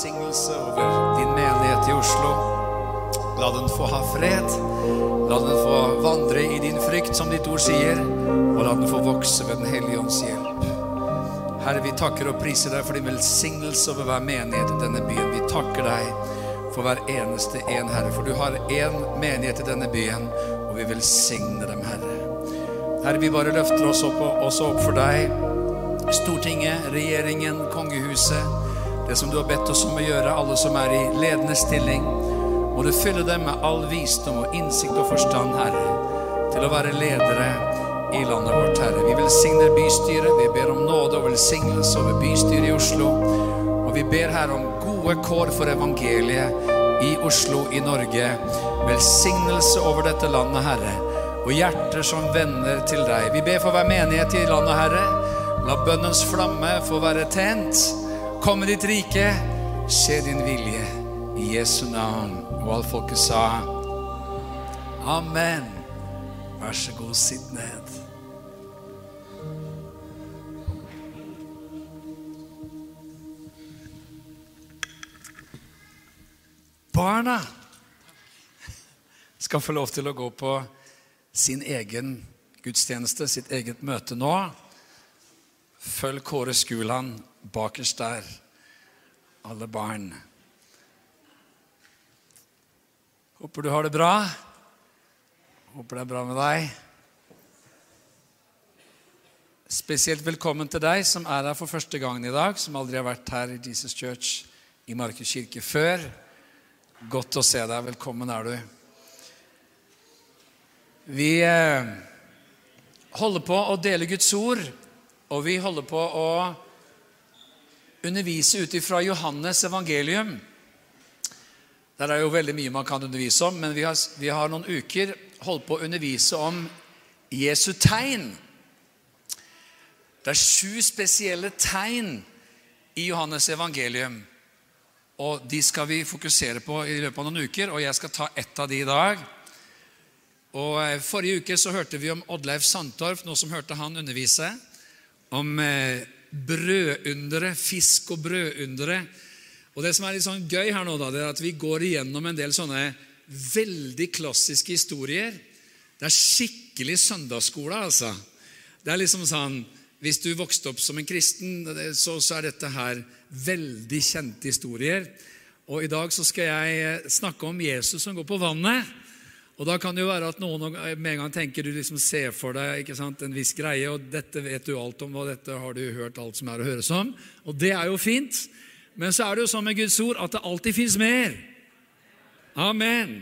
velsignelse over din menighet i Oslo. La den få ha fred. La den få vandre i din frykt, som ditt ord sier, og la den få vokse ved Den hellige ånds hjelp. Herre, vi takker og priser deg for din velsignelse over hver menighet i denne byen. Vi takker deg for hver eneste en, Herre, for du har én menighet i denne byen, og vi velsigner dem, Herre. Herre, vi bare løfter oss opp, også opp for deg. Stortinget, regjeringen, kongehuset, det som du har bedt oss om å gjøre, alle som er i ledende stilling. Må du fylle dem med all visdom og innsikt og forstand, Herre, til å være ledere i landet vårt, Herre. Vi velsigner bystyret. Vi ber om nåde og velsignelse over bystyret i Oslo. Og vi ber her om gode kår for evangeliet i Oslo, i Norge. Velsignelse over dette landet, Herre. Og hjerter som vender til deg. Vi ber for hver menighet i landet, Herre. La bønnens flamme få være tent. Komme ditt rike. Skje din vilje. I Jesu navn. Og alt folket sa Amen. Vær så god, sitt ned. Barna skal få lov til å gå på sin egen gudstjeneste, sitt eget møte nå. Følg Kåre Skuland bakerst der, alle barn. Håper du har det bra. Håper det er bra med deg. Spesielt velkommen til deg som er her for første gangen i dag, som aldri har vært her i Jesus Church i Markus kirke før. Godt å se deg. Velkommen er du. Vi eh, holder på å dele Guds ord, og vi holder på å undervise ut ifra Johannes evangelium. Der er jo veldig mye man kan undervise om, men vi har, vi har noen uker holdt på å undervise om Jesu tegn. Det er sju spesielle tegn i Johannes evangelium. Og de skal vi fokusere på i løpet av noen uker, og jeg skal ta ett av de i dag. Og eh, Forrige uke så hørte vi om Oddleif Sandtorf, noe som hørte han undervise. Om eh, brødundere, fisk og brødundere. Og Det som er litt sånn gøy her nå, da, det er at vi går igjennom en del sånne veldig klassiske historier. Det er skikkelig søndagsskole, altså. Det er liksom sånn Hvis du vokste opp som en kristen, så, så er dette her veldig kjente historier. Og I dag så skal jeg snakke om Jesus som går på vannet. Og Da kan det jo være at noen med en gang tenker du liksom ser for deg ikke sant, en viss greie, og dette vet du alt om, og dette har du hørt alt som er å høres om. Og det er jo fint. Men så er det jo sånn med Guds ord at det alltid fins mer. Amen.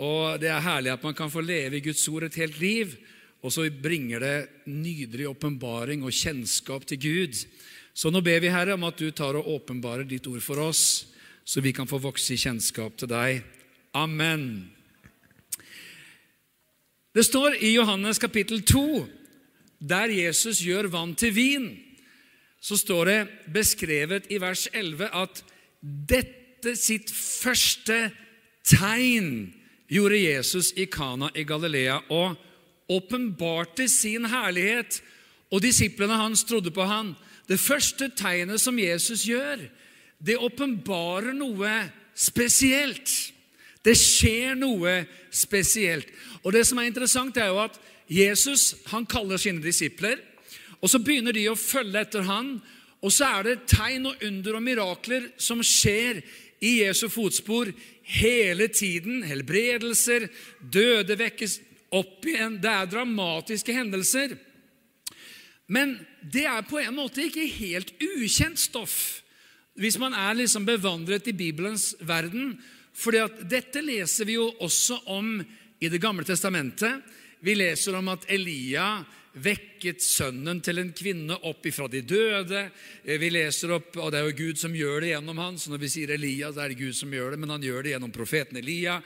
Og det er herlig at man kan få leve i Guds ord et helt liv, og så bringer det nydelig åpenbaring og kjennskap til Gud. Så nå ber vi, Herre, om at du tar og åpenbarer ditt ord for oss, så vi kan få vokse i kjennskap til deg. Amen. Det står i Johannes kapittel 2, der Jesus gjør vann til vin, så står det beskrevet i vers 11 at dette sitt første tegn gjorde Jesus i Kana i Galilea og åpenbarte sin herlighet, og disiplene hans trodde på han. Det første tegnet som Jesus gjør, det åpenbarer noe spesielt. Det skjer noe spesielt. Og Det som er interessant, er jo at Jesus han kaller sine disipler, og så begynner de å følge etter han, og så er det tegn og under og mirakler som skjer i Jesu fotspor hele tiden. Helbredelser, døde vekkes opp igjen. Det er dramatiske hendelser. Men det er på en måte ikke helt ukjent stoff hvis man er liksom bevandret i Bibelens verden. at dette leser vi jo også om i Det gamle testamentet. Vi leser om at Elia vekket sønnen til en kvinne opp ifra de døde. Eh, vi leser opp, og Det er jo Gud som gjør det gjennom han, så når vi sier Elia, så er det Gud som gjør det, men han gjør det gjennom profeten Elia.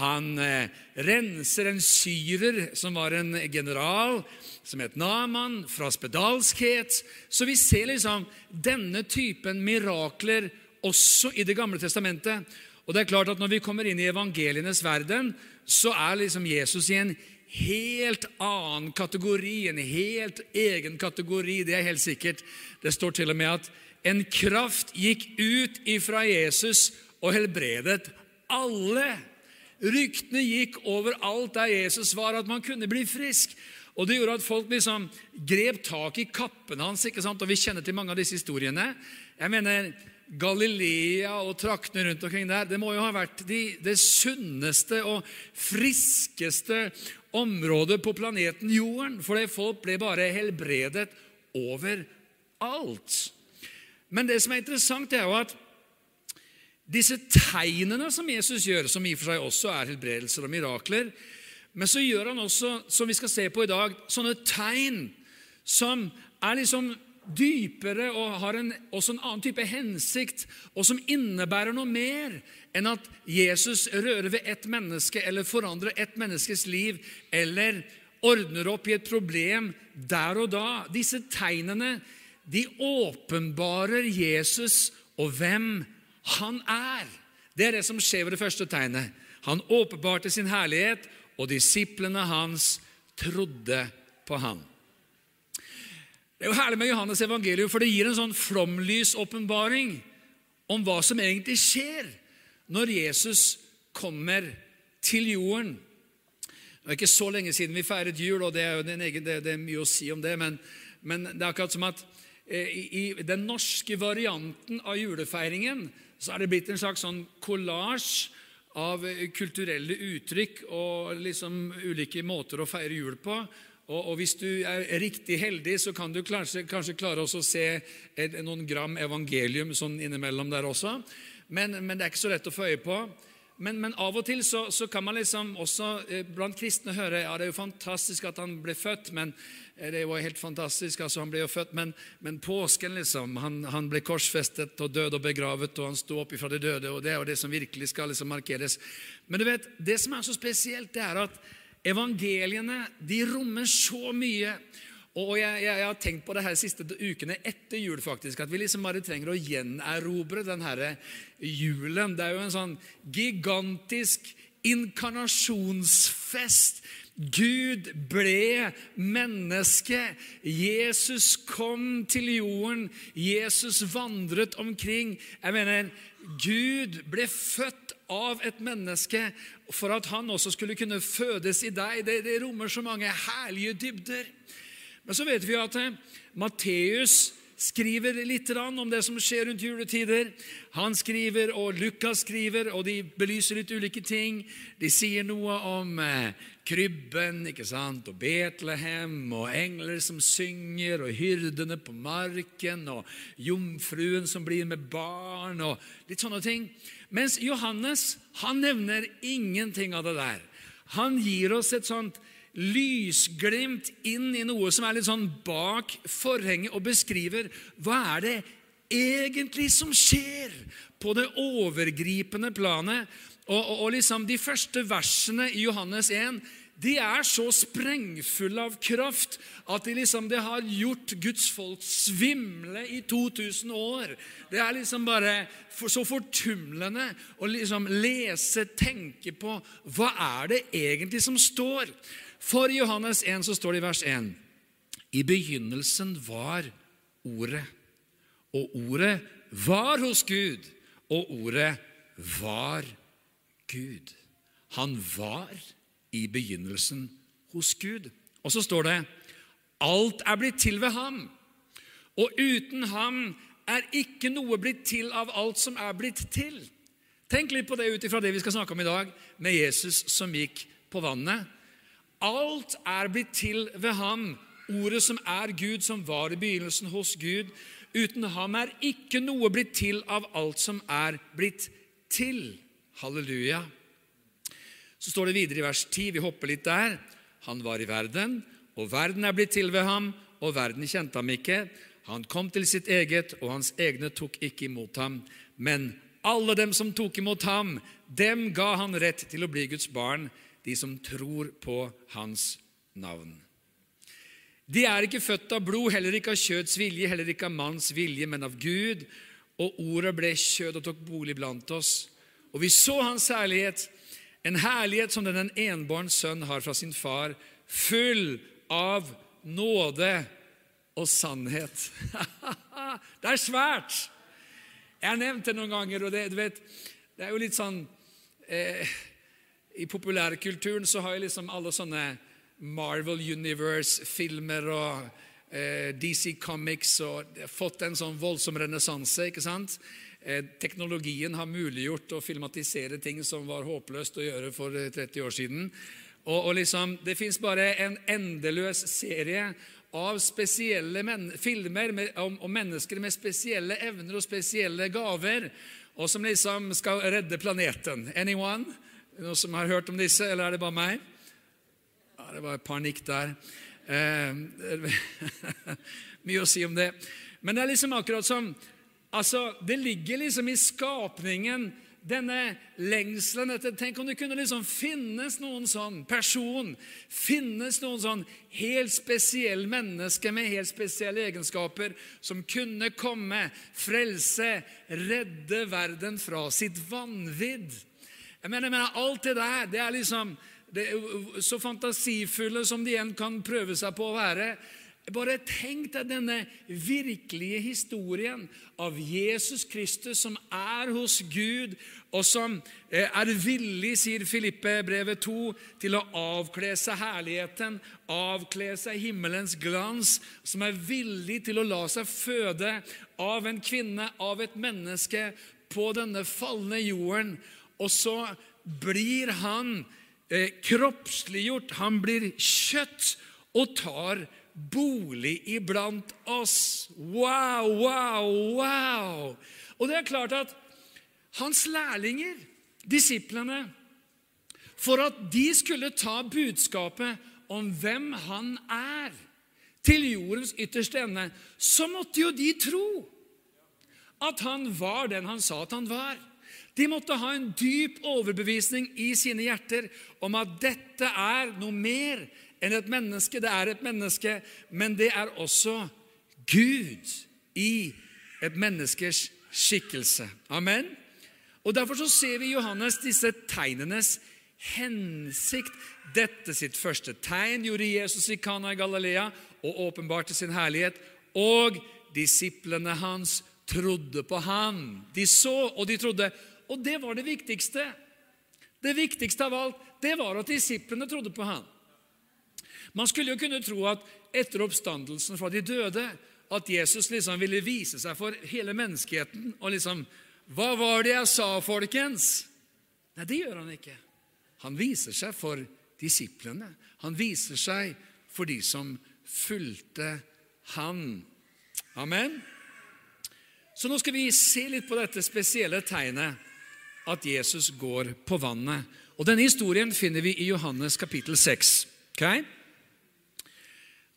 Han eh, renser en syrer som var en general, som het Naman, fra spedalskhet. Så vi ser liksom denne typen mirakler også i Det gamle testamentet. Og det er klart at Når vi kommer inn i evangelienes verden, så er liksom Jesus i en helt annen kategori, en helt egen kategori. Det er helt sikkert. Det står til og med at en kraft gikk ut ifra Jesus og helbredet alle. Ryktene gikk overalt der Jesus var, at man kunne bli frisk. Og Det gjorde at folk liksom grep tak i kappen hans. ikke sant? Og Vi kjenner til mange av disse historiene. Jeg mener, Galilea og traktene rundt omkring der, det må jo ha vært de, det sunneste og friskeste området på planeten Jorden. For folk ble bare helbredet overalt. Men det som er interessant, er jo at disse tegnene som Jesus gjør, som i og for seg også er helbredelser og mirakler, men så gjør han også, som vi skal se på i dag, sånne tegn som er liksom dypere og har en, også en annen type hensikt, og som innebærer noe mer enn at Jesus rører ved ett menneske eller forandrer ett menneskes liv eller ordner opp i et problem der og da. Disse tegnene de åpenbarer Jesus og hvem han er. Det er det som skjer ved det første tegnet. Han åpenbarte sin herlighet, og disiplene hans trodde på han. Det er jo herlig med Johannes evangelium, for det gir en sånn flomlysåpenbaring om hva som egentlig skjer når Jesus kommer til jorden. Det er ikke så lenge siden vi feiret jul, og det er jo egen, det, det er mye å si om det, men, men det er akkurat som at eh, i, i den norske varianten av julefeiringen så er det blitt en slags sånn kollasj av kulturelle uttrykk og liksom ulike måter å feire jul på. Og, og Hvis du er riktig heldig, så kan du kanskje, kanskje klare å se et, noen gram evangelium sånn innimellom der også. Men, men, det er ikke så lett å få øye på. Men, men av og til så, så, kan man liksom også eh, blant kristne høre ja, det er jo fantastisk at han ble født, men eh, det var helt fantastisk, altså Han ble jo født, men, men påsken, liksom han, han, ble korsfestet og død og begravet, og han sto opp ifra de døde, og det er jo det som virkelig skal liksom markeres. Men du vet, det som er så spesielt, det er at evangeliene de rommer så mye. Og jeg, jeg, jeg, har tenkt på det her siste ukene etter jul, faktisk, at vi liksom bare trenger å gjenerobre denne julen. Det er jo en sånn gigantisk inkarnasjonsfest. Gud ble menneske. Jesus kom til jorden. Jesus vandret omkring. Jeg mener, Gud ble født av et menneske for at han også skulle kunne fødes i deg. Det, det rommer så mange herlige dybder. Men så vet vi at eh, Matteus skriver litt om det som skjer rundt juletider. Han skriver, og Lukas skriver, og de belyser litt ulike ting. De sier noe om eh, krybben ikke sant? og Betlehem, og engler som synger, og hyrdene på marken, og jomfruen som blir med barn, og litt sånne ting. Mens Johannes han nevner ingenting av det der. Han gir oss et sånt lysglimt inn i noe som er litt sånn bak forhenget, og beskriver hva er det egentlig som skjer på det overgripende planet. Og, og, og liksom De første versene i Johannes 1 de er så sprengfulle av kraft at de liksom, det har gjort Guds folk svimle i 2000 år. Det er liksom bare for, så fortumlende å liksom lese, tenke på hva er det egentlig som står. For i Johannes 1 så står det i vers 1 I begynnelsen var Ordet, og Ordet var hos Gud, og Ordet var Gud. Han var Gud i begynnelsen hos Gud. Og så står det alt er blitt til ved ham, og uten ham er ikke noe blitt til av alt som er blitt til. Tenk litt på det ut ifra det vi skal snakke om i dag, med Jesus som gikk på vannet. Alt er blitt til ved ham, ordet som er Gud, som var i begynnelsen hos Gud. Uten ham er ikke noe blitt til av alt som er blitt til. Halleluja. Så står det videre i vers 10, vi hopper litt der. Han var i verden, og verden er blitt til ved ham, og verden kjente ham ikke. Han kom til sitt eget, og hans egne tok ikke imot ham. Men alle dem som tok imot ham, dem ga han rett til å bli Guds barn, de som tror på hans navn. De er ikke født av blod, heller ikke av kjøds vilje, heller ikke av manns vilje, men av Gud. Og ordet ble kjød og tok bolig blant oss. Og vi så hans herlighet, en herlighet som den enbåren sønn har fra sin far, full av nåde og sannhet. det er svært! Jeg har nevnt det noen ganger, og det, vet, det er jo litt sånn eh, I populærkulturen så har jo liksom alle sånne Marvel Universe-filmer og eh, DC Comics og fått en sånn voldsom renessanse. ikke sant? Eh, teknologien har muliggjort å filmatisere ting som var håpløst å gjøre for 30 eh, år siden. Og, og liksom, Det fins bare en endeløs serie av spesielle filmer med, om, om, mennesker med spesielle evner og spesielle gaver, og som liksom skal redde planeten. Anyone? Noen som har hørt om disse, eller er det bare meg? Ja, Det var et par nikk der. Eh, mye å si om det. Men det er liksom akkurat som altså, Det ligger liksom i skapningen denne lengselen etter Tenk om det kunne liksom finnes noen sånn person, finnes noen sånn helt spesiell menneske med helt spesielle egenskaper som kunne komme, frelse, redde verden fra sitt vanvidd. Jeg mener, jeg mener, Alt det der det er liksom det Så fantasifulle som de igjen kan prøve seg på å være, bare tenk deg denne virkelige historien av Jesus Kristus som er hos Gud, og som eh, er villig, sier Filippe brevet 2, til å avkle seg herligheten, avkle seg himmelens glans, som er villig til å la seg føde av en kvinne, av et menneske, på denne falne jorden. Og så blir han eh, kroppsliggjort, han blir kjøtt og tar bolig iblant oss. Wow, wow, wow! Og det er klart at hans lærlinger, disiplene, for at de skulle ta budskapet om hvem han er, til jordens ytterste ende, så måtte jo de tro at han var den han sa at han var. De måtte ha en dyp overbevisning i sine hjerter om at dette er noe mer enn et menneske. Det er et menneske, men det er også Gud i et menneskers skikkelse. Amen? Og Derfor så ser vi i Johannes disse tegnenes hensikt. Dette sitt første tegn gjorde Jesus i Kana i Galilea og åpenbarte sin herlighet. Og disiplene hans trodde på ham. De så, og de trodde. Og det var det viktigste. Det viktigste av alt det var at disiplene trodde på han. Man skulle jo kunne tro at etter oppstandelsen fra de døde at Jesus liksom ville vise seg for hele menneskeheten og liksom Hva var det jeg sa, folkens? Nei, det gjør han ikke. Han viser seg for disiplene. Han viser seg for de som fulgte han. Amen. Så nå skal vi se litt på dette spesielle tegnet at Jesus går på vannet. Og Denne historien finner vi i Johannes kapittel 6. Okay?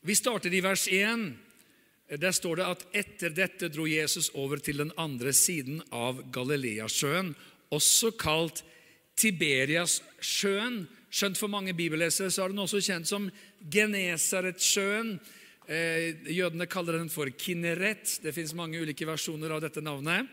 Vi starter i vers 1. Der står det at etter dette dro Jesus over til den andre siden av Galileasjøen, også kalt Tiberiassjøen. Skjønt for mange bibellesere så er den også kjent som Genesaretsjøen. Eh, jødene kaller den for Kinneret. Det fins mange ulike versjoner av dette navnet.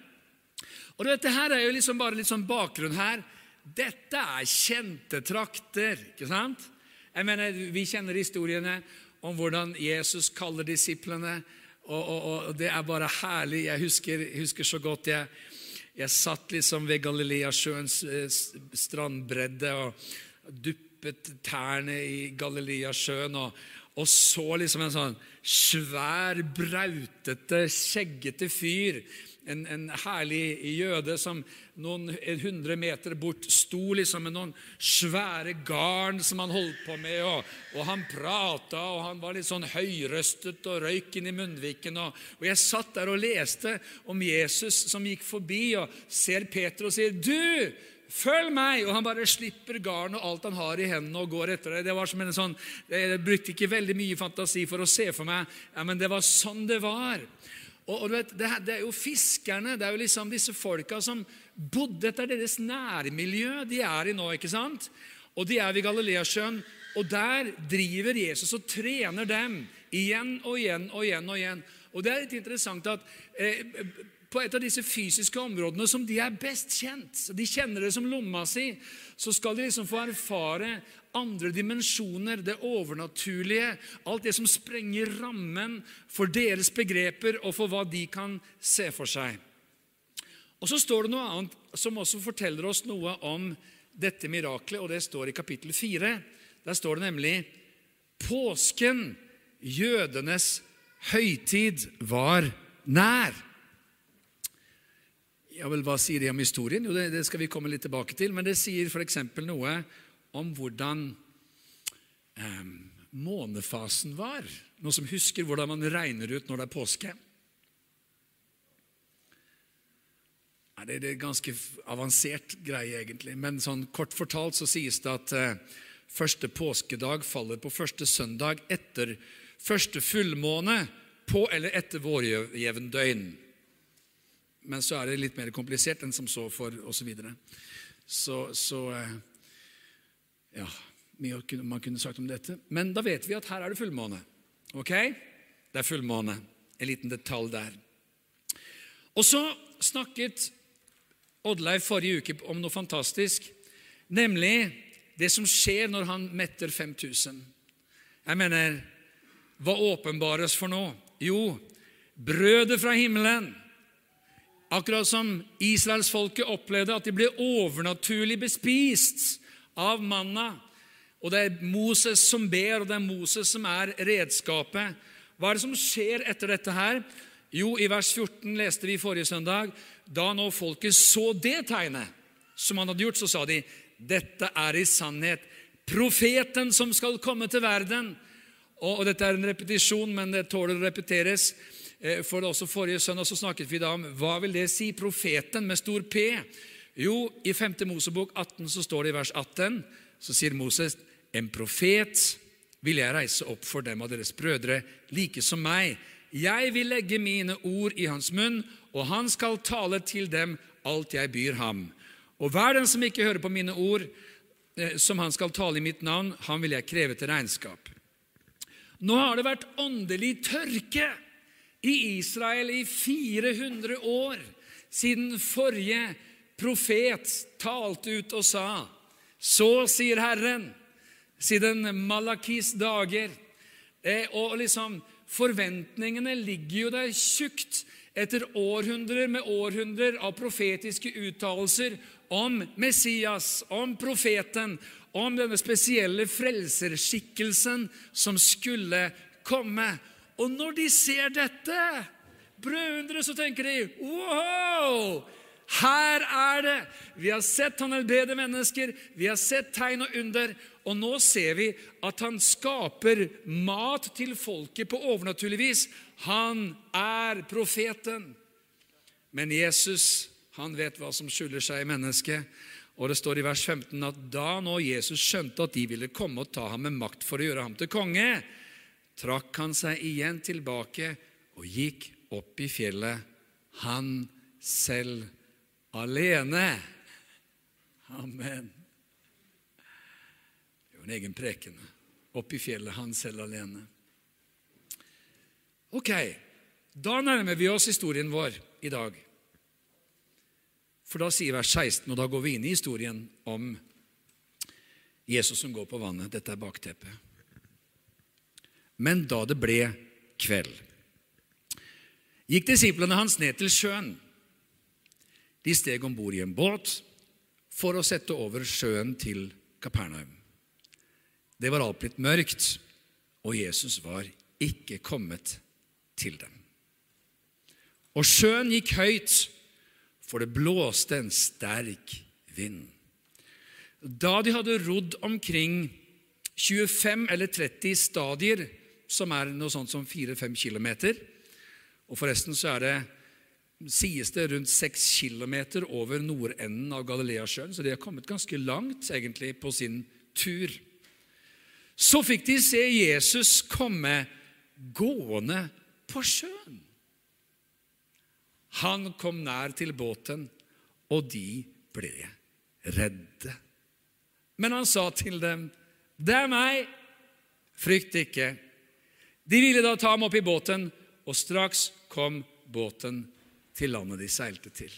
Og Dette her er jo liksom bare litt sånn bakgrunn her. Dette er kjente trakter. ikke sant? Jeg mener, Vi kjenner historiene om hvordan Jesus kaller disiplene. Og, og, og Det er bare herlig. Jeg husker, husker så godt jeg, jeg satt liksom ved Galileasjøens eh, strandbredde og duppet tærne i Galileasjøen og, og så liksom en sånn svær, brautete, skjeggete fyr en, en, herlig jøde som noen hundre meter bort sto liksom med noen svære garn som han holdt på med, og, og han prata, og han var litt sånn høyrøstet og røyk inn i munnviken. Og, og, jeg satt der og leste om Jesus som gikk forbi og ser Peter og sier, 'Du, følg meg!' Og han bare slipper garn og alt han har i hendene, og går etter det. Det var som en sånn, Jeg brukte ikke veldig mye fantasi for å se for meg, ja, men det var sånn det var. Og, og vet, det, det, er jo fiskerne, det er jo liksom disse folka som bodde etter deres nærmiljø de er i nå. ikke sant? Og de er ved Galileasjøen, og der driver Jesus og trener dem igjen og igjen og igjen. Og igjen. Og det er litt interessant at eh, på et av disse fysiske områdene som de er best kjent, de kjenner det som lomma si, så skal de liksom få erfare andre dimensjoner, det overnaturlige, alt det som sprenger rammen for deres begreper og for hva de kan se for seg. Og Så står det noe annet som også forteller oss noe om dette miraklet, og det står i kapittel 4. Der står det nemlig påsken, jødenes høytid, var nær. Ja vel, Hva sier det om historien? Jo, det, det skal vi komme litt tilbake til. Men det sier f.eks. noe om hvordan eh, månefasen var. Noen som husker hvordan man regner ut når det er påske? Ja, det, er en ganske avansert greie, egentlig. Men sånn kort fortalt så sies det at eh, første påskedag faller på første søndag etter første fullmåne på eller etter vårjevndøgn. Men så er det litt mer komplisert enn som så for osv. Så, så Så eh, Ja, mye man kunne sagt om dette. Men da vet vi at her er det fullmåne. Ok? Det er fullmåne. En liten detalj der. Og så snakket Oddleif forrige uke om noe fantastisk, nemlig det som skjer når han metter 5000. Jeg mener, hva åpenbares for nå? Jo, brødet fra himmelen Akkurat som israelsfolket opplevde at de ble overnaturlig bespist av manna. Og det er Moses som ber, og det er Moses som er redskapet. Hva er det som skjer etter dette her? Jo, i vers 14 leste vi forrige søndag. Da nå folket så det tegnet som han hadde gjort, så sa de dette er i sannhet profeten som skal komme til verden. Og, og dette er en repetisjon, men det tåler å repeteres. Eh, for også Forrige søndag så snakket vi da om hva vil det si, profeten med stor P. Jo, i 5. Mosebok 18 så står det i vers 18, så sier Moses, en profet vil jeg reise opp for dem av deres brødre, like som meg. Jeg vil legge mine ord i hans munn, og han skal tale til dem alt jeg byr ham. Og hver den som ikke hører på mine ord, eh, som han skal tale i mitt navn, han vil jeg kreve til regnskap. Nå har det vært åndelig tørke i Israel i 400 år siden forrige profet talte ut og sa Så sier Herren, siden Malakis dager. Og liksom, Forventningene ligger jo der tjukt etter århundrer med århundrer av profetiske uttalelser om Messias, om profeten, om denne spesielle frelserskikkelsen som skulle komme. Og når de ser dette brødunderet, så tenker de wow! Her er det! Vi har sett han helbrede mennesker, vi har sett tegn og under, og nå ser vi at han skaper mat til folket på overnaturlig vis. Han er profeten. Men Jesus, han vet hva som skjuler seg i mennesket. Og det står i vers 15 at da nå Jesus skjønte at de ville komme og ta ham med makt for å gjøre ham til konge, trakk han seg igjen tilbake og gikk opp i fjellet, han selv alene. Amen. Det er jo en egen preken. Opp i fjellet, han selv alene. Ok, da nærmer vi oss historien vår i dag. For da sier vers 16, og da går vi inn i historien om Jesus som går på vannet. Dette er bakteppet. Men da det ble kveld, gikk disiplene hans ned til sjøen. De steg om bord i en båt for å sette over sjøen til Kapernaum. Det var alt blitt mørkt, og Jesus var ikke kommet til dem. Og sjøen gikk høyt, for det blåste en sterk vind. Da de hadde rodd omkring 25 eller 30 stadier som er noe sånt som 4-5 kilometer. Og forresten så er det, sies det rundt 6 kilometer over nordenden av Galileasjøen, så de har kommet ganske langt egentlig på sin tur. Så fikk de se Jesus komme gående på sjøen. Han kom nær til båten, og de ble redde. Men han sa til dem, 'Det er meg, frykt ikke.' De ville da ta ham opp i båten, og straks kom båten til landet de seilte til.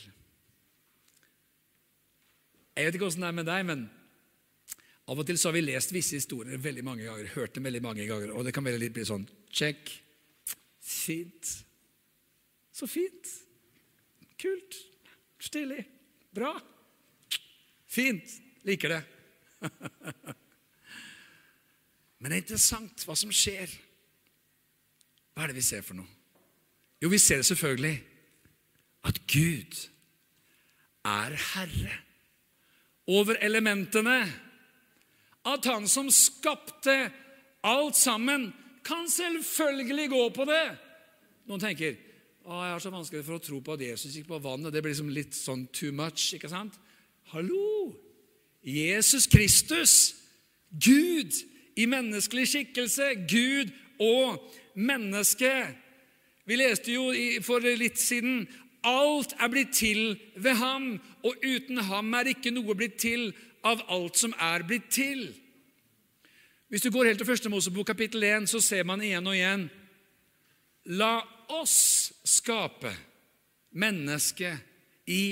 Jeg vet ikke åssen det er med deg, men av og til så har vi lest visse historier veldig mange ganger, hørt dem veldig mange ganger, og det kan veldig litt bli sånn Check. Fint. Så fint. Kult. Stilig. Bra. Fint. Liker det. Men det er interessant hva som skjer. Hva er det vi ser for noe? Jo, vi ser det selvfølgelig at Gud er herre over elementene. At han som skapte alt sammen, kan selvfølgelig gå på det. Noen tenker å, jeg har så vanskelig for å tro på at Jesus gikk på vannet. Det blir liksom litt sånn too much. ikke sant? Hallo! Jesus Kristus, Gud i menneskelig skikkelse, Gud og menneske. Vi leste jo for litt siden alt er blitt til ved ham, og uten ham er ikke noe blitt til av alt som er blitt til. Hvis du går helt til første Mosebok kapittel 1, så ser man igjen og igjen La oss skape mennesket i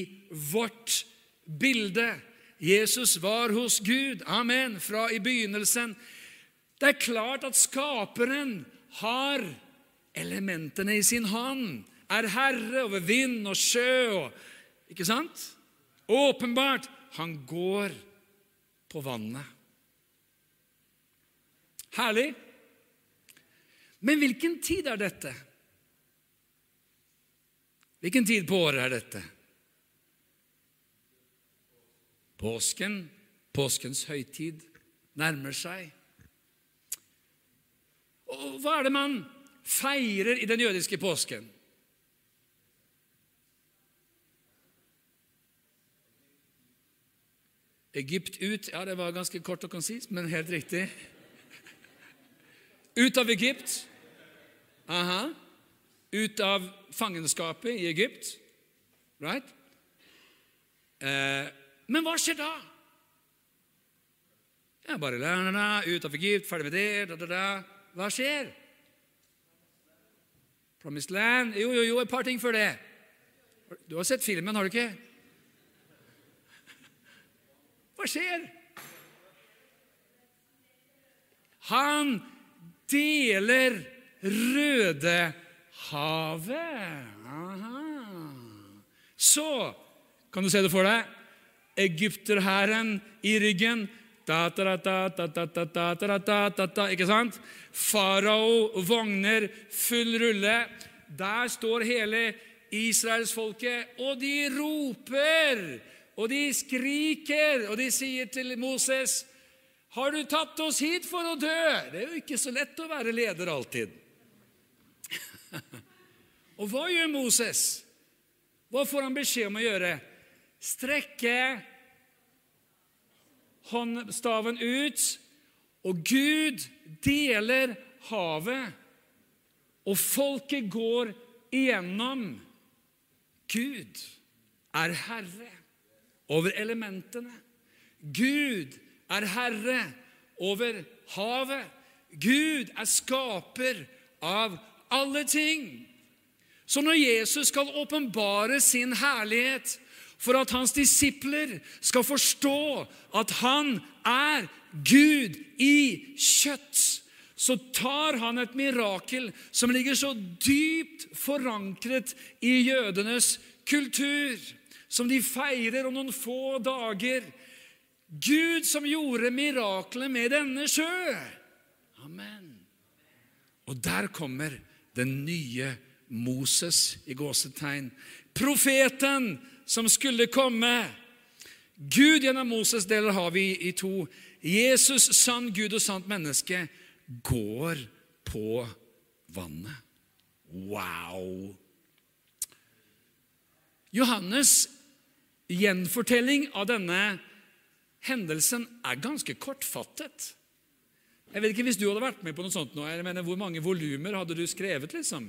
vårt bilde. Jesus var hos Gud, amen, fra i begynnelsen. Det er klart at skaperen har elementene i sin hånd, er herre over vind og sjø og Ikke sant? Åpenbart. Han går på vannet. Herlig. Men hvilken tid er dette? Hvilken tid på året er dette? Påsken, påskens høytid, nærmer seg. Og hva er det man feirer i den jødiske påsken? Egypt ut Ja, det var ganske kort og konsist, men helt riktig. Ut av Egypt. Aha. Ut av fangenskapet i Egypt. Right? Eh, men hva skjer da? Ja, bare la, la, la, ut av Egypt, ferdig med det da, da, da. Hva skjer? Promised Land Jo, jo, jo, et par ting før det. Du har sett filmen, har du ikke? Hva skjer? Han deler Rødehavet. Aha. Så kan du se det for deg egypterhæren i ryggen. Ikke sant? Farao, vogner, full rulle. Der står hele israelsfolket, og de roper, og de skriker, og de sier til Moses har du tatt oss hit for å dø? Det er jo ikke så lett å være leder alltid. og hva gjør Moses? Hva får han beskjed om å gjøre? Strekke håndstaven ut, og Gud deler havet, og folket går igjennom. Gud er herre over elementene. Gud er herre over havet. Gud er skaper av alle ting. Så når Jesus skal åpenbare sin herlighet for at hans disipler skal forstå at han er Gud i kjøtt, så tar han et mirakel som ligger så dypt forankret i jødenes kultur, som de feirer om noen få dager. Gud som gjorde miraklet med denne sjø. Amen. Og der kommer den nye Moses i gåsetegn. Profeten som skulle komme. Gud gjennom Moses deler havet i to. Jesus, sann Gud og sant menneske, går på vannet. Wow! Johannes' gjenfortelling av denne hendelsen er ganske kortfattet. Jeg vet ikke Hvis du hadde vært med på noe sånt nå, jeg mener, hvor mange volumer hadde du skrevet? liksom?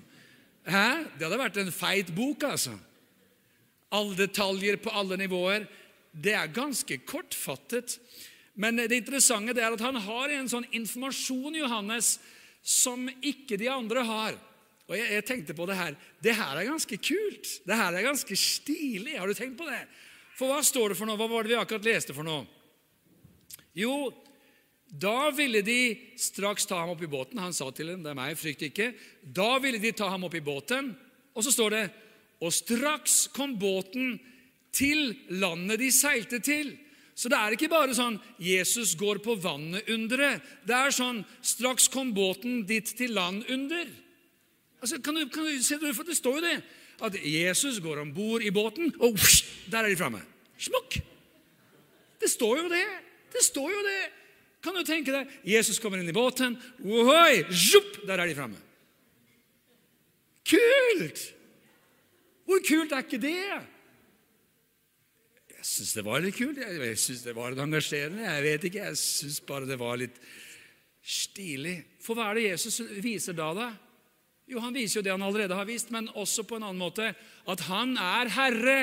Hæ? Det hadde vært en feit bok, altså alle detaljer på alle nivåer. Det er ganske kortfattet. Men det interessante er at han har en sånn informasjon Johannes, som ikke de andre har. Og jeg, jeg, tenkte på det her. Det her er ganske kult. Det her er ganske stilig. Har du tenkt på det? For hva står det for noe? Hva var det vi akkurat leste for noe? Jo, da ville de straks ta ham opp i båten. Han sa til dem, 'Det er meg, frykt ikke.' Da ville de ta ham opp i båten, og så står det, 'Og straks kom båten til landet de seilte til'. Så det er ikke bare sånn 'Jesus går på vannet'-underet. Det er sånn 'Straks kom båten ditt til land under'. Altså, kan du, kan du se det, står jo det. At Jesus går om bord i båten, og uff, der er de framme. Smokk! Det står jo det. Det står jo det. Kan du tenke deg? Jesus kommer inn i båten. Ohoi, zjup, der er de framme. Kult! Hvor kult er ikke det? Jeg syns det var litt kult. Jeg syns det var litt engasjerende. Jeg vet ikke, jeg syns bare det var litt stilig. For hva er det Jesus viser da, da? Jo, Han viser jo det han allerede har vist, men også på en annen måte at han er herre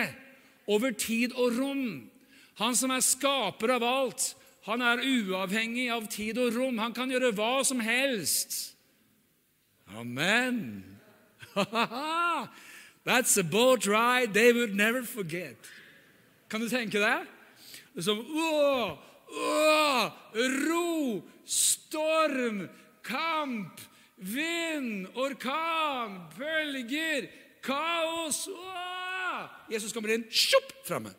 over tid og rom. Han som er skaper av alt. Han er uavhengig av tid og rom. Han kan gjøre hva som helst. Amen. That's a boat ride they would never forget. Kan du tenke deg? Som å, å, ro, storm, kamp, vind, orkan, bølger, kaos Åh! Jesus kommer inn, sjopp, framme.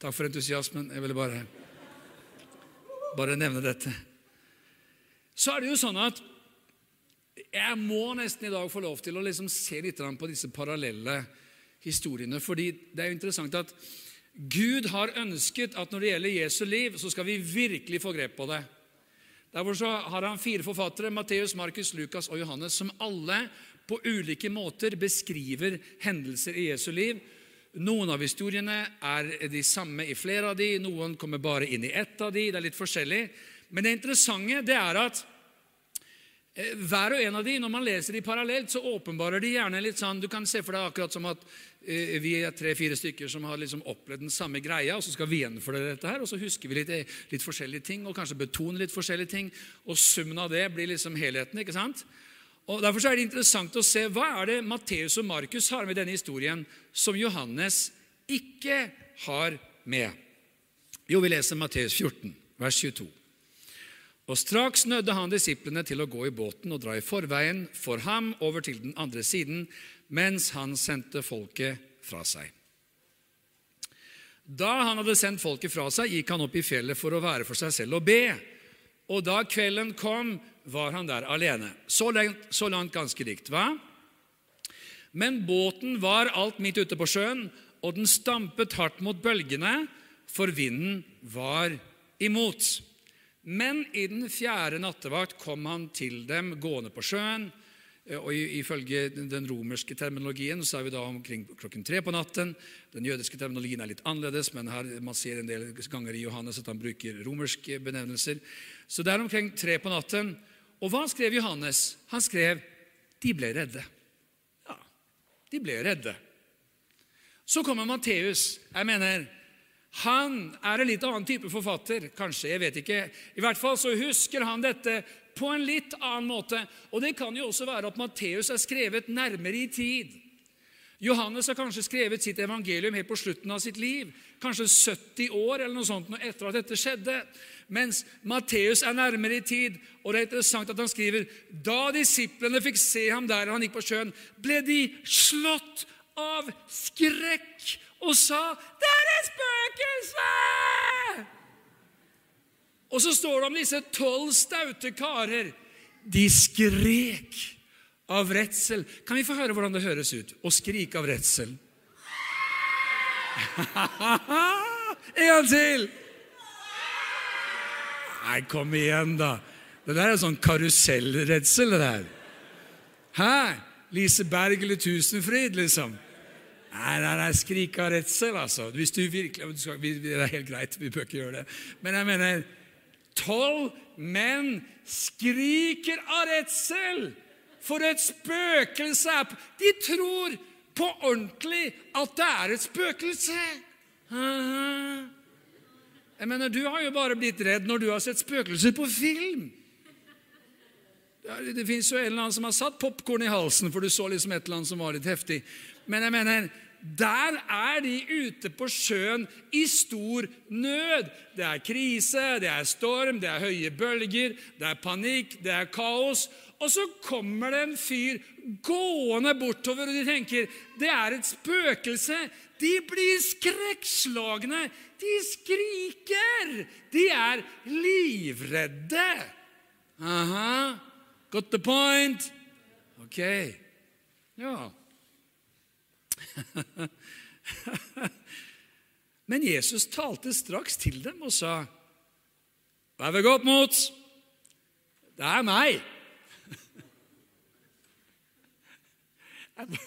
Takk for entusiasmen. Jeg ville bare, bare nevne dette. Så er det jo sånn at jeg må nesten i dag få lov til å liksom se litt på disse parallelle historiene. fordi det er jo interessant at Gud har ønsket at når det gjelder Jesu liv, så skal vi virkelig få grep på det. Derfor så har han fire forfattere, Matteus, Markus, Lukas og Johannes, som alle på ulike måter beskriver hendelser i Jesu liv. Noen av historiene er de samme i flere av de, noen kommer bare inn i ett av de, det er litt forskjellig. Men det interessante det er at hver og en av de, Når man leser de parallelt, så åpenbarer de gjerne litt sånn Du kan se for deg akkurat som at eh, vi er tre-fire stykker som har liksom opplevd den samme greia, og så skal vi gjennomføre dette her, og så husker vi litt, eh, litt, forskjellige ting, og kanskje betoner litt forskjellige ting, og summen av det blir liksom helheten. ikke sant? Og Derfor er det interessant å se hva er det Matteus og Markus har med denne historien som Johannes ikke har med. Jo, vi leser Matteus 14, vers 22. Og straks nødde han disiplene til å gå i båten og dra i forveien for ham over til den andre siden, mens han sendte folket fra seg. Da han hadde sendt folket fra seg, gikk han opp i fjellet for å være for seg selv og be. Og da kvelden kom, var han der alene. Så langt, så langt ganske likt, hva? Men båten var alt midt ute på sjøen, og den stampet hardt mot bølgene, for vinden var imot. Men i den fjerde nattevakt kom han til dem gående på sjøen. Eh, og Ifølge den romerske terminologien så er vi da omkring klokken tre på natten. Den jødiske terminologien er litt annerledes, men her man ser en del ganger i Johannes at han bruker romerske benevnelser. Så det er omkring tre på natten. Og hva skrev Johannes? Han skrev de ble redde. Ja, de ble redde. Så kommer Matteus. Jeg mener, han er en litt annen type forfatter, kanskje. jeg vet ikke. I hvert fall så husker han dette på en litt annen måte. Og det kan jo også være at Matteus er skrevet nærmere i tid. Johannes har kanskje skrevet sitt evangelium helt på slutten av sitt liv. Kanskje 70 år eller noe sånt etter at dette skjedde. Mens Matteus er nærmere i tid, og det er interessant at han skriver da disiplene fikk se ham der han gikk på sjøen, ble de slått av skrekk og sa 'Det er et spøkelse!' Og så står det om disse tolv staute karer. De skrek av redsel. Kan vi få høre hvordan det høres ut å skrike av redsel? en gang til! Nei, kom igjen, da. Det der er sånn karusellredsel, det der. Hæ? Lise Berg eller Tusenfryd, liksom. Nei, nei, nei, skrik av redsel, altså. Hvis du virkelig, Det er helt greit, vi bør ikke gjøre det. Men jeg mener Tolv menn skriker av redsel! For et spøkelse er De tror på ordentlig at det er et spøkelse! Jeg mener, Du har jo bare blitt redd når du har sett spøkelser på film. Det fins jo en eller annen som har satt popkorn i halsen, for du så liksom et eller annet som var litt heftig. Men jeg mener, der er de ute på sjøen i stor nød. Det er krise, det er storm, det er høye bølger, det er panikk, det er kaos. Og så kommer det en fyr gående bortover, og de tenker det er et spøkelse. De blir skrekkslagne. De skriker. De er livredde. Aha. Got the point? Ok. Ja. Men Jesus talte straks til dem og sa, 'Vær ved godt mot. Det er meg.'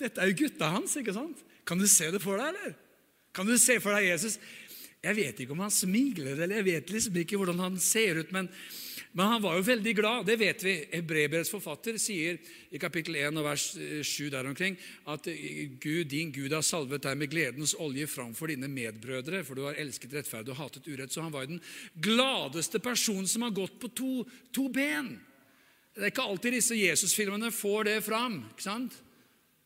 Dette er jo gutta hans, ikke sant? Kan du se det for deg, eller? Kan du se for deg Jesus? Jeg vet ikke om han smiler, eller jeg vet liksom ikke hvordan han ser ut, men men han var jo veldig glad, det vet vi. Hebreerbrevets forfatter sier i kapittel 1 og vers 7 eh, der omkring at eh, Gud, din Gud har salvet deg med gledens olje framfor dine medbrødre, for du har elsket rettferd og hatet urett. Så han var jo den gladeste personen som har gått på to, to ben. Det er ikke alltid disse Jesus-filmene får det fram. ikke sant?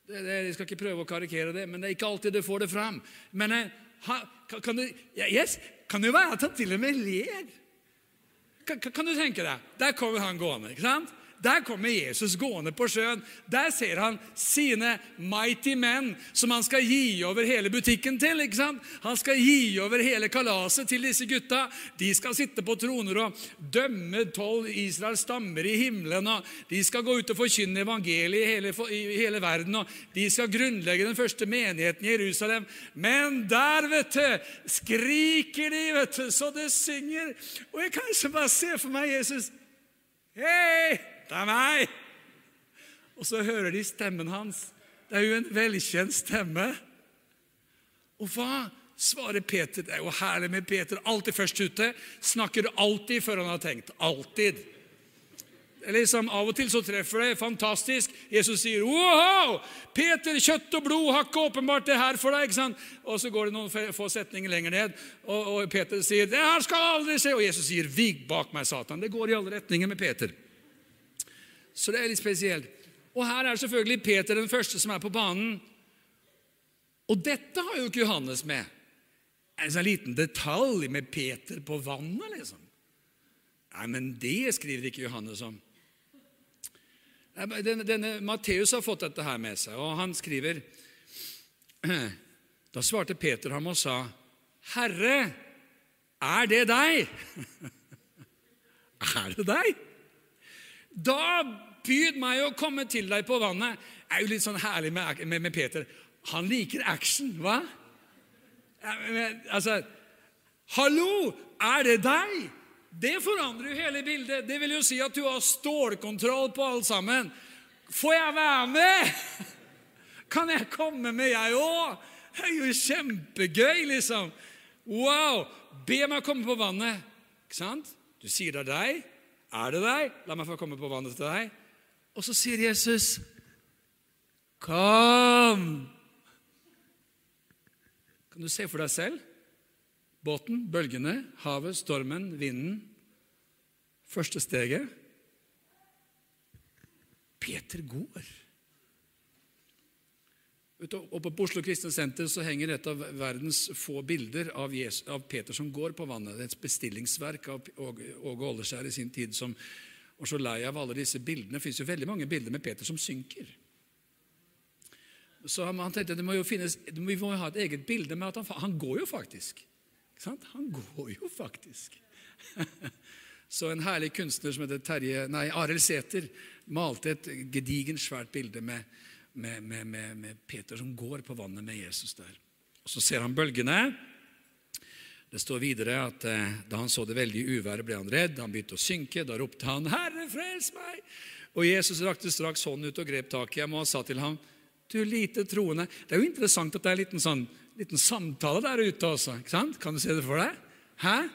Det, det, jeg skal ikke prøve å karikere det, men det er ikke alltid det får det fram. Men eh, ha, kan, det, yes, kan det være at han til og med ler kan, du tenke deg? Der kommer han gående. ikke sant? Der kommer Jesus gående på sjøen. Der ser han sine mighty men som han skal gi over hele butikken til. ikke sant? Han skal gi over hele kalaset til disse gutta. De skal sitte på troner og dømme tolv Israels stammer i himmelen. og De skal gå ut og forkynne evangeliet i hele, i hele verden. og De skal grunnlegge den første menigheten i Jerusalem. Men der, vet du, skriker de, vet du, så det synger. Og jeg kan ikke bare se for meg Jesus. Hei! Det er meg! Og så hører de stemmen hans. Det er jo en velkjent stemme. Og hva svarer Peter? Det er jo herlig med Peter. Alltid først ute. Snakker alltid før han har tenkt. Alltid. Liksom, av og til så treffer det fantastisk. Jesus sier wow, Peter, kjøtt og blod har ikke åpenbart det her for deg. ikke sant? Og så går det noen få setninger lenger ned, og, og Peter sier det her skal aldri skje. Og Jesus sier vig bak meg, Satan. Det går i alle retninger med Peter. Så det er litt spesielt. Og her er selvfølgelig Peter den første som er på banen. Og dette har jo ikke Johannes med. En sånn liten detalj med Peter på vannet, liksom. Nei, men det skriver ikke Johannes om. Denne, denne Matteus har fått dette her med seg, og han skriver Da svarte Peter ham og sa, 'Herre, er det deg?' er det deg? Da byd meg å komme til deg på vannet. Det er jo litt sånn herlig med, med, med Peter. Han liker action, hva? Altså Hallo, er det deg? Det forandrer jo hele bildet. Det vil jo si at du har stålkontroll på alt sammen. Får jeg være med? Kan jeg komme med, jeg òg? Det er jo kjempegøy, liksom. Wow! Be meg komme på vannet. Ikke sant? Du sier det er deg. Er det deg? La meg få komme på vannet til deg. Og så sier Jesus, Kom! Kan du se for deg selv? Båten, bølgene, havet, stormen, vinden. Første steget. Peter går. Oppe på Oslo Kristne Senter så henger et av verdens få bilder av, Jesus, av Peter som går på vannet. Det er et bestillingsverk av Åge Åleskjær i sin tid som var så lei av alle disse bildene. Det fins jo veldig mange bilder med Peter som synker. Så han tenkte det må jo finnes, vi må jo ha et eget bilde med at han, han går jo faktisk. Han går jo faktisk. Så en herlig kunstner som heter Terje, nei, Arild Sæther malte et gedigent, svært bilde med med, med, med, med, Peter som går på vannet med Jesus der. Og Så ser han bølgene. Det står videre at eh, da han så det veldige uværet, ble han redd. Han begynte å synke. Da ropte han, 'Herre, frels meg!' Og Jesus rakte straks hånden ut og grep tak i ham og sa til ham, 'Du lite troende' Det er jo interessant at det er en liten, sånn, liten samtale der ute også. ikke sant? Kan du se det for deg? Hæ?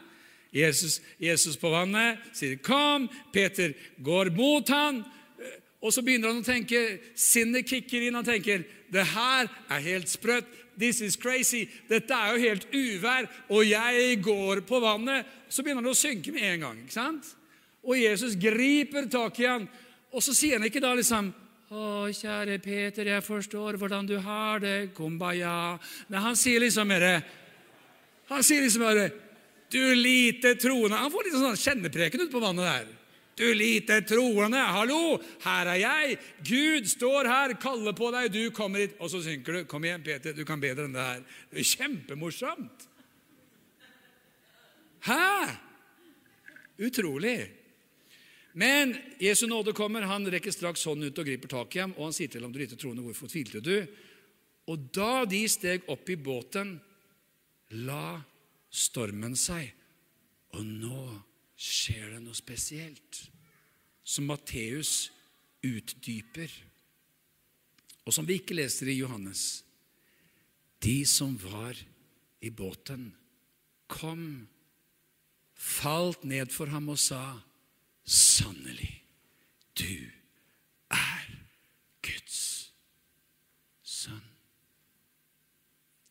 Jesus, Jesus på vannet sier 'kom'. Peter går mot han, og så begynner han å tenke, sinnet kicker inn. Han tenker det her er helt sprøtt. This is crazy. Dette er jo helt uvær, og jeg går på vannet. Så begynner han å synke med en gang. ikke sant? Og Jesus griper tak i han, og så sier han ikke da liksom å, kjære Peter, jeg forstår hvordan du har det. Kumbaya. Nei, han sier liksom mer Han sier liksom bare Du lite troende Han får litt sånn kjennepreken ut på vannet der. Du lite troende, hallo, her er jeg. Gud står her, kaller på deg, du kommer hit. Og så synker du. Kom igjen, Peter, du kan bedre enn det her. Det er kjempemorsomt. Hæ? Utrolig. Men Jesu nåde kommer, han rekker straks hånden ut og griper tak i ham, og han sier til ham, du lite troende, hvorfor tvilte du? Og da de steg opp i båten, la stormen seg. Og nå skjer det noe spesielt, som Matteus utdyper, og som vi ikke leser i Johannes. De som var i båten, kom, falt ned for ham og sa:" Sannelig, du er Guds sønn.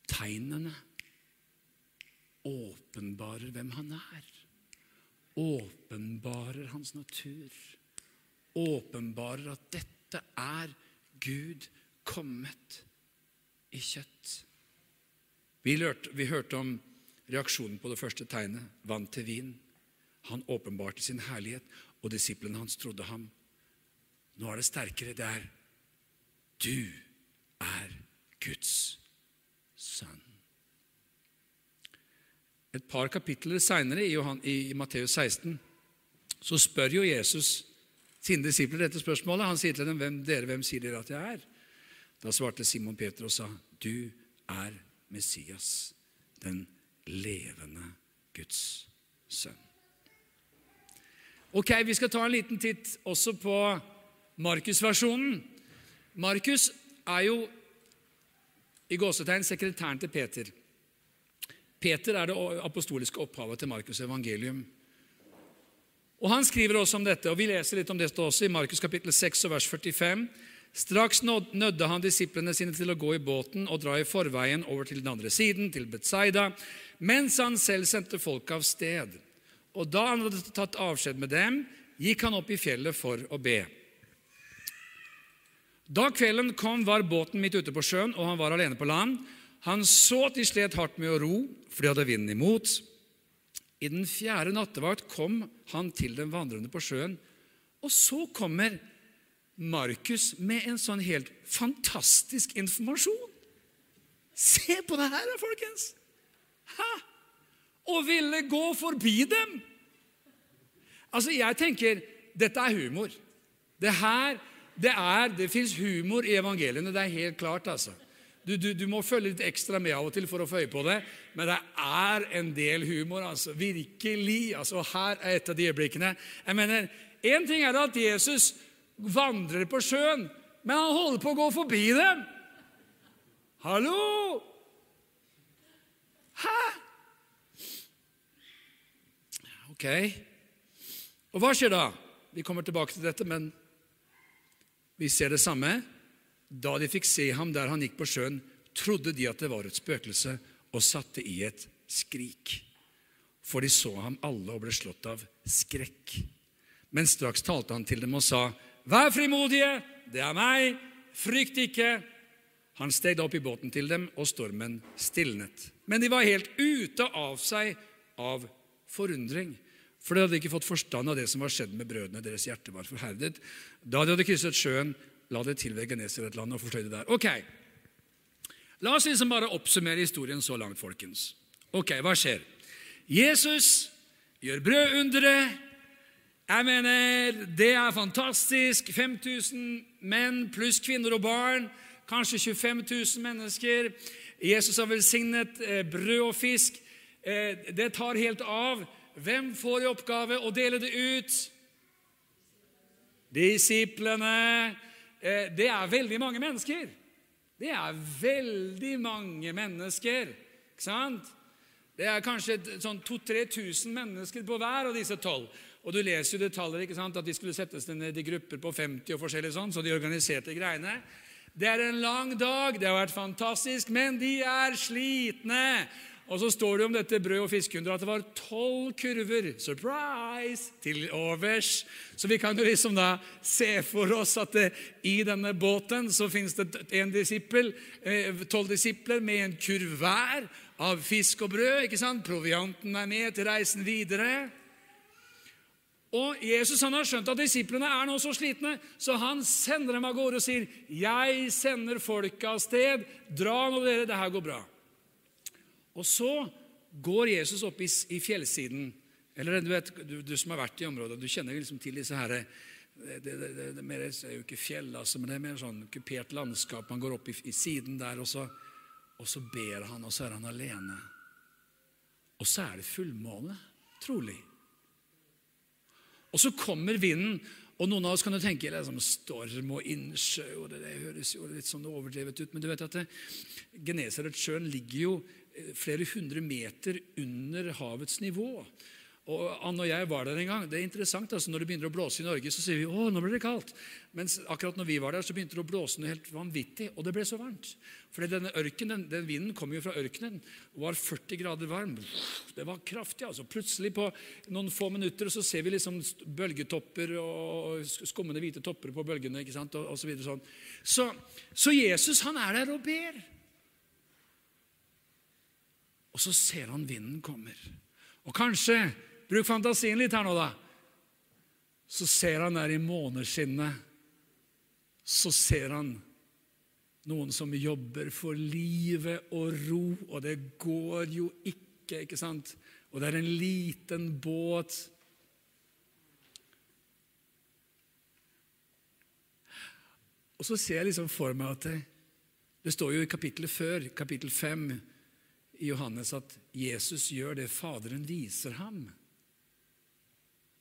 Tegnene åpenbarer hvem han er. Åpenbarer hans natur. Åpenbarer at dette er Gud kommet i kjøtt. Vi hørte, vi hørte om reaksjonen på det første tegnet, vann til vin. Han åpenbarte sin herlighet, og disiplene hans trodde ham. Nå er det sterkere. Det er du er Guds sønn. Et par kapitler seinere, i, i Matteus 16, så spør jo Jesus sine disipler dette spørsmålet. Han sier til dem, hvem, dere, hvem sier dere at jeg er? Da svarte Simon Peter og sa, du er Messias, den levende Guds sønn. Ok, Vi skal ta en liten titt også på Markus-versjonen. Markus er jo i gåsetegn sekretæren til Peter. Peter er det apostoliske opphavet til Markus' evangelium. Og Han skriver også om dette, og vi leser litt om dette også i Markus kapittel 6 og vers 45. Straks nødde han disiplene sine til å gå i båten og dra i forveien over til den andre siden, til Betzaida, mens han selv sendte folk av sted. Og da han hadde tatt avskjed med dem, gikk han opp i fjellet for å be. Da kvelden kom, var båten midt ute på sjøen, og han var alene på land. Han så at de slet hardt med å ro, for de hadde vinden imot. I den fjerde nattevakt kom han til den vandrende på sjøen, og så kommer Markus med en sånn helt fantastisk informasjon. Se på det her, folkens! Hæ? Og ville gå forbi dem! Altså, jeg tenker dette er humor. Det her, det er, det fins humor i evangeliene. Det er helt klart, altså. Du, du, du, må følge litt ekstra med av og til for å få øye på det, men det er en del humor. altså, Virkelig. altså, Her er et av de øyeblikkene. Jeg mener, Én ting er at Jesus vandrer på sjøen, men han holder på å gå forbi dem. Hallo! Hæ? Ok. Og hva skjer da? Vi kommer tilbake til dette, men vi ser det samme. Da de fikk se ham der han gikk på sjøen, trodde de at det var et spøkelse, og satte i et skrik. For de så ham alle og ble slått av skrekk. Men straks talte han til dem og sa, Vær frimodige, det er meg, frykt ikke. Han steg opp i båten til dem, og stormen stilnet. Men de var helt ute av seg av forundring. For de hadde ikke fått forstand av det som var skjedd med brødrene. Deres hjerte var forherdet. Da de hadde krysset sjøen, la det til ved Genesaret-landet og fortøyde der. Ok, La oss liksom bare oppsummere historien så langt, folkens. Ok, hva skjer? Jesus gjør brødundere. Jeg mener, det er fantastisk. 5000 menn pluss kvinner og barn. Kanskje 25 000 mennesker. Jesus har velsignet eh, brød og fisk. Eh, det tar helt av. Hvem får i oppgave å dele det ut? Disiplene. Eh, det er veldig mange mennesker. Det er veldig mange mennesker. ikke sant? Det er kanskje sånn 2000-3000 mennesker på hver av disse tolv. Og du leser jo detaljer, ikke sant, at de skulle settes ned i grupper på 50 og forskjellig sånn, så de organiserte greiene. Det er en lang dag, det har vært fantastisk, men de er slitne. Og så står det om dette brød- og fiskeunderet at det var tolv kurver surprise, til overs. Så vi kan jo liksom da se for oss at det, i denne båten så finnes det en disippel, eh, tolv disipler med en kurv hver av fisk og brød. ikke sant? Provianten er med til reisen videre. Og Jesus han har skjønt at disiplene er nå så slitne, så han sender dem av gårde og sier, 'Jeg sender folket av sted. Dra nå, dere. Det her går bra.' Og så går Jesus opp i, i fjellsiden. Eller du, vet, du, du, som har vært i området, du kjenner liksom til disse herre det, det, det, det, mer, er jo ikke fjell, altså, men det er mer sånn kupert landskap. Man går opp i, i siden der, og så, og så ber han, og så er han alene. Og så er det fullmåne, trolig. Og så kommer vinden, og noen av oss kan jo tenke liksom, storm og innsjø og det, det, høres jo litt sånn overdrevet ut, men du vet at Genesaretsjøen ligger jo flere hundre meter under havets nivå. Og Ann og jeg var der en gang. Det er interessant, altså Når det begynner å blåse i Norge, så sier vi å, nå blir det kaldt. Mens akkurat når vi var der, så begynte det å blåse noe helt vanvittig, og det ble så varmt. For denne ørken, den, den, vinden kom jo fra ørkenen og var 40 grader varm. Det var kraftig. altså. Plutselig, på noen få minutter, så ser vi liksom bølgetopper og skummende hvite topper på bølgene. ikke sant, og, og så, videre, sånn. så, så Jesus, han er der og ber. Og så ser han vinden kommer. Og kanskje Bruk fantasien litt her nå, da. Så ser han der i måneskinnet Så ser han noen som jobber for livet og ro, og det går jo ikke, ikke sant? Og det er en liten båt. Og så ser jeg liksom for meg at det, det står jo i kapittelet før, kapittel 5 i Johannes, at Jesus gjør det Faderen viser ham.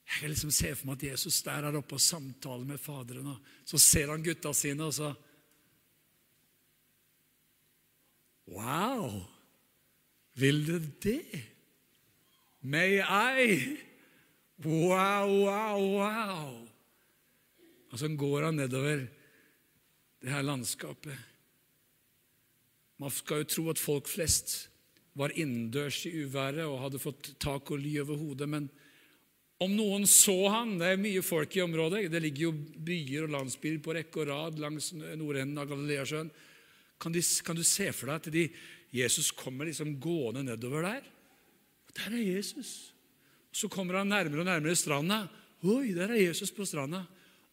Jeg kan liksom se for meg at Jesus der er oppe og samtaler med Faderen. og Så ser han gutta sine, og så Wow! Vil du det? May I? Wow, wow, wow! Og så går han nedover det her landskapet. Man skal jo tro at folk flest var innendørs i uværet og hadde fått tak og ly over hodet, men om noen så han Det er mye folk i området. Det ligger jo byer og landsbyer på rekke og rad langs nordenden av Galileasjøen. Kan, kan, du se for deg at de, Jesus kommer liksom gående nedover der? Der er Jesus. Så kommer han nærmere og nærmere stranda. Oi, der er Jesus på stranda.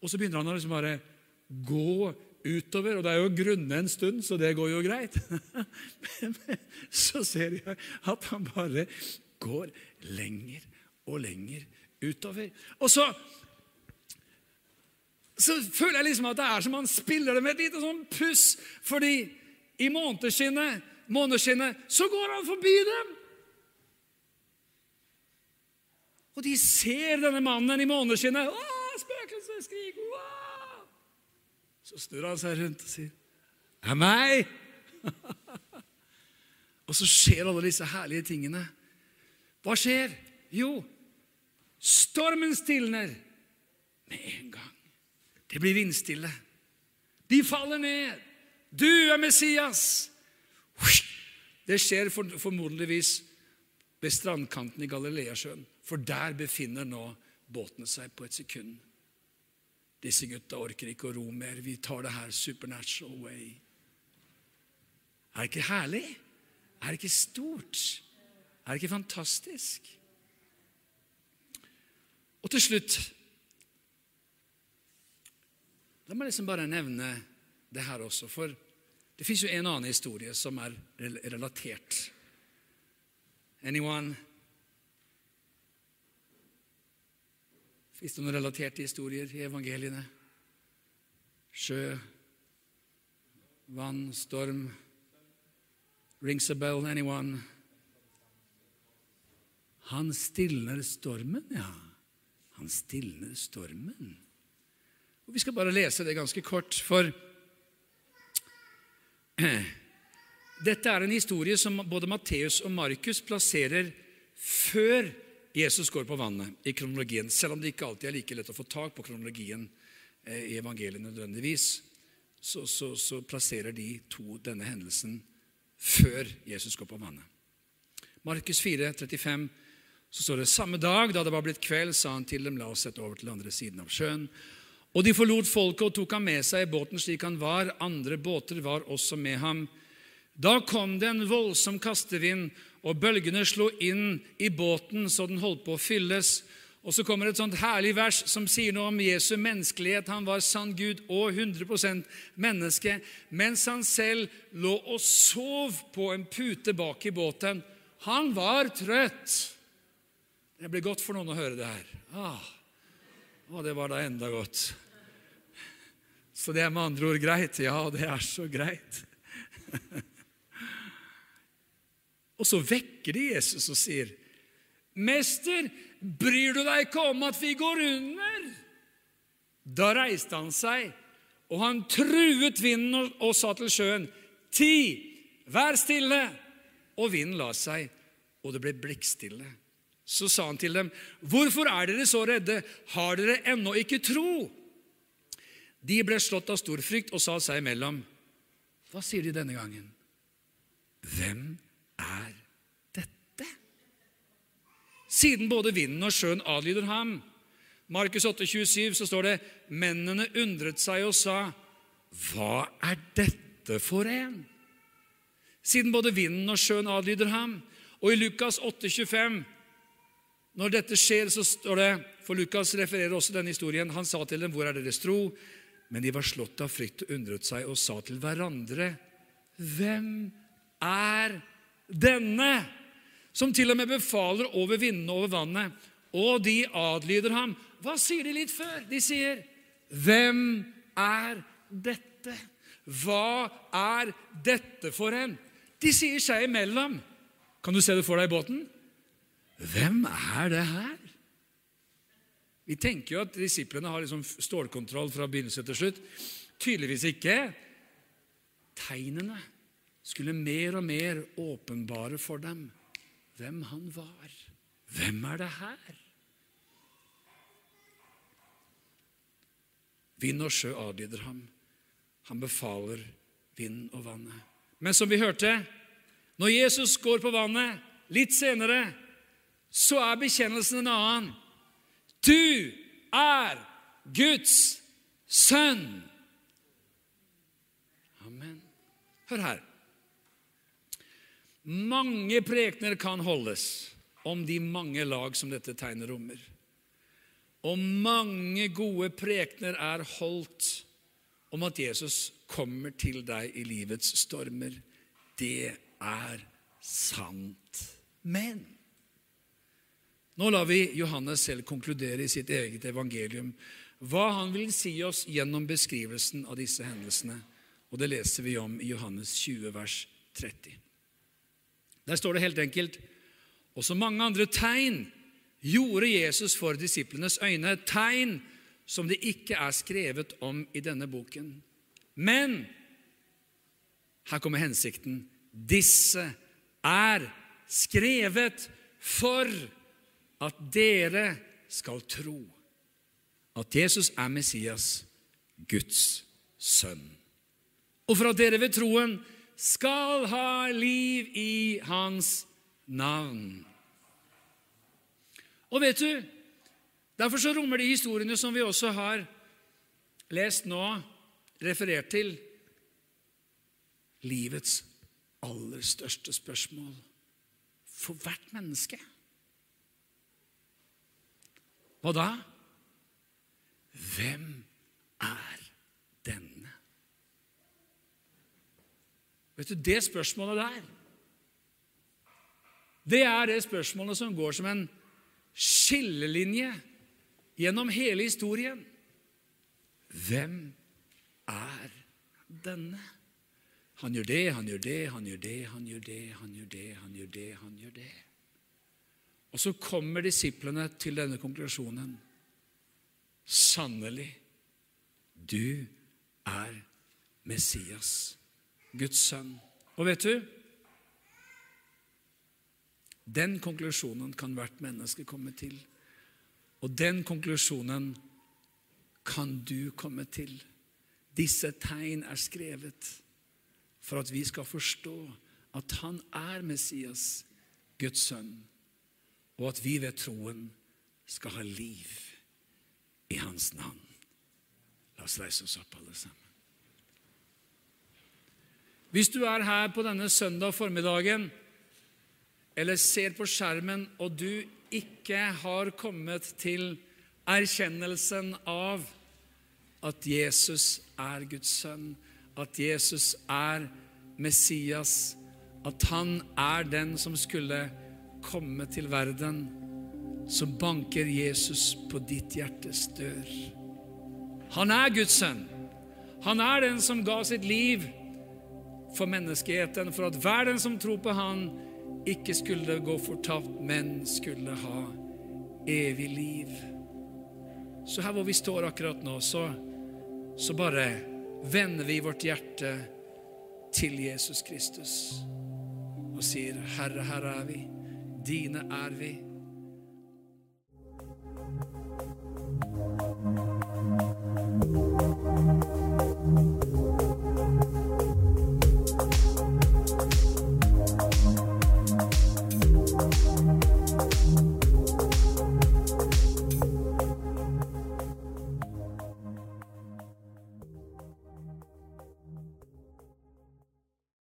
Og så begynner han å liksom bare gå utover. Og det er jo grunne en stund, så det går jo greit. Men så ser jeg at han bare går lenger og lenger utover. Og så, så føler jeg liksom at det er som han spiller det med et lite sånn puss, fordi i måneskinnet, måneskinnet så går han forbi dem. Og de ser denne mannen i måneskinnet. Spøkelsesskrik! Wow! Så snur han seg rundt og sier, 'Det er meg!' og så skjer alle disse herlige tingene. Hva skjer? Jo, Stormen stilner med en gang. Det blir vindstille. De faller ned. Du er Messias! Det skjer formodentligvis ved strandkanten i Galileasjøen, for der befinner nå båtene seg på et sekund. Disse gutta orker ikke å ro mer. Vi tar det her supernatural way. Er det ikke herlig? Er det ikke stort? Er det ikke fantastisk? Og til slutt La meg liksom bare nevne det her også, for det fins jo en annen historie som er relatert. Anyone? Fins det noen relaterte historier i evangeliene? Sjø, vann, storm Rings a bell, anyone? Han stilner stormen, ja. Han stilner stormen. Og Vi skal bare lese det ganske kort, for dette er en historie som både Matteus og Markus plasserer før Jesus går på vannet i kronologien, selv om det ikke alltid er like lett å få tak på kronologien eh, i evangeliet nødvendigvis. Så, så, så plasserer de to denne hendelsen før Jesus går på vannet. Markus 4, 35, så står det samme dag da det var blitt kveld, sa han til dem, la oss sette over til andre siden av sjøen. Og de forlot folket og tok ham med seg i båten slik han var. Andre båter var også med ham. Da kom det en voldsom kastevind, og bølgene slo inn i båten så den holdt på å fylles. Og så kommer et sånt herlig vers som sier noe om Jesu menneskelighet. Han var sann Gud og 100% menneske, mens han selv lå og sov på en pute bak i båten. Han var trøtt. Det blir godt for noen å høre det her. Ah, å, det var da enda godt. Så det er med andre ord greit? Ja, det er så greit. og så vekker de Jesus og sier, 'Mester, bryr du deg ikke om at vi går under?' Da reiste han seg, og han truet vinden og, og sa til sjøen, 'Ti, vær stille!' Og vinden la seg, og det ble blikkstille. Så sa han til dem, 'Hvorfor er dere så redde? Har dere ennå ikke tro?' De ble slått av stor frykt og sa seg imellom, hva sier de denne gangen? Hvem er dette? Siden både vinden og sjøen adlyder ham. Markus 8, 27 så står det mennene undret seg og sa, hva er dette for en? Siden både vinden og sjøen adlyder ham. Og i Lukas 8, 25, når dette skjer, så står det For Lukas refererer også denne historien. Han sa til dem, 'Hvor er deres tro?' Men de var slått av frykt og undret seg og sa til hverandre, Hvem er denne? Som til og med befaler over vindene og over vannet. Og de adlyder ham. Hva sier de litt før? De sier, Hvem er dette? Hva er dette for en? De sier seg imellom. Kan du se det for deg i båten? Hvem er det her? Vi tenker jo at disiplene har liksom stålkontroll fra begynnelse til slutt. Tydeligvis ikke. Tegnene skulle mer og mer åpenbare for dem hvem han var. Hvem er det her? Vind og sjø adlyder ham. Han befaler vind og vannet. Men som vi hørte, når Jesus går på vannet litt senere, så er bekjennelsen en annen. Du er Guds sønn. Amen. Hør her. Mange prekener kan holdes om de mange lag som dette tegnet rommer. Og mange gode prekener er holdt om at Jesus kommer til deg i livets stormer. Det er sant. Men nå lar vi Johannes selv konkludere i sitt eget evangelium hva han vil si oss gjennom beskrivelsen av disse hendelsene. Og Det leser vi om i Johannes 20, vers 30. Der står det helt enkelt Og så mange andre tegn gjorde Jesus for disiplenes øyne, tegn som det ikke er skrevet om i denne boken. Men her kommer hensikten. Disse er skrevet for at dere skal tro at Jesus er Messias, Guds sønn. Og for at dere ved troen skal ha liv i hans navn. Og vet du, Derfor så rommer de historiene som vi også har lest nå, referert til, livets aller største spørsmål for hvert menneske. Hva da? Hvem er denne? Vet du, det spørsmålet der Det er det spørsmålet som går som en skillelinje gjennom hele historien. Hvem er denne? Han gjør det, han gjør det, han gjør det, han gjør det, han gjør det, han gjør det, han gjør det. Og så kommer disiplene til denne konklusjonen. Sannelig, du er Messias, Guds sønn. Og vet du Den konklusjonen kan hvert menneske komme til. Og den konklusjonen kan du komme til. Disse tegn er skrevet for at vi skal forstå at han er Messias, Guds sønn, og at vi ved troen skal ha liv i hans navn. La oss reise oss opp, alle sammen. Hvis du er her på denne søndag formiddagen eller ser på skjermen, og du ikke har kommet til erkjennelsen av at Jesus er Guds sønn, at Jesus er Messias, at han er den som skulle komme til verden, så banker Jesus på ditt hjertes dør. Han er Guds sønn. Han er den som ga sitt liv for menneskeheten, for at hver den som tror på Han, ikke skulle gå fortapt, men skulle ha evig liv. Så her hvor vi står akkurat nå, så, så bare vender vi vårt hjerte til Jesus Kristus og sier, Herre, her er vi. Dine er vi.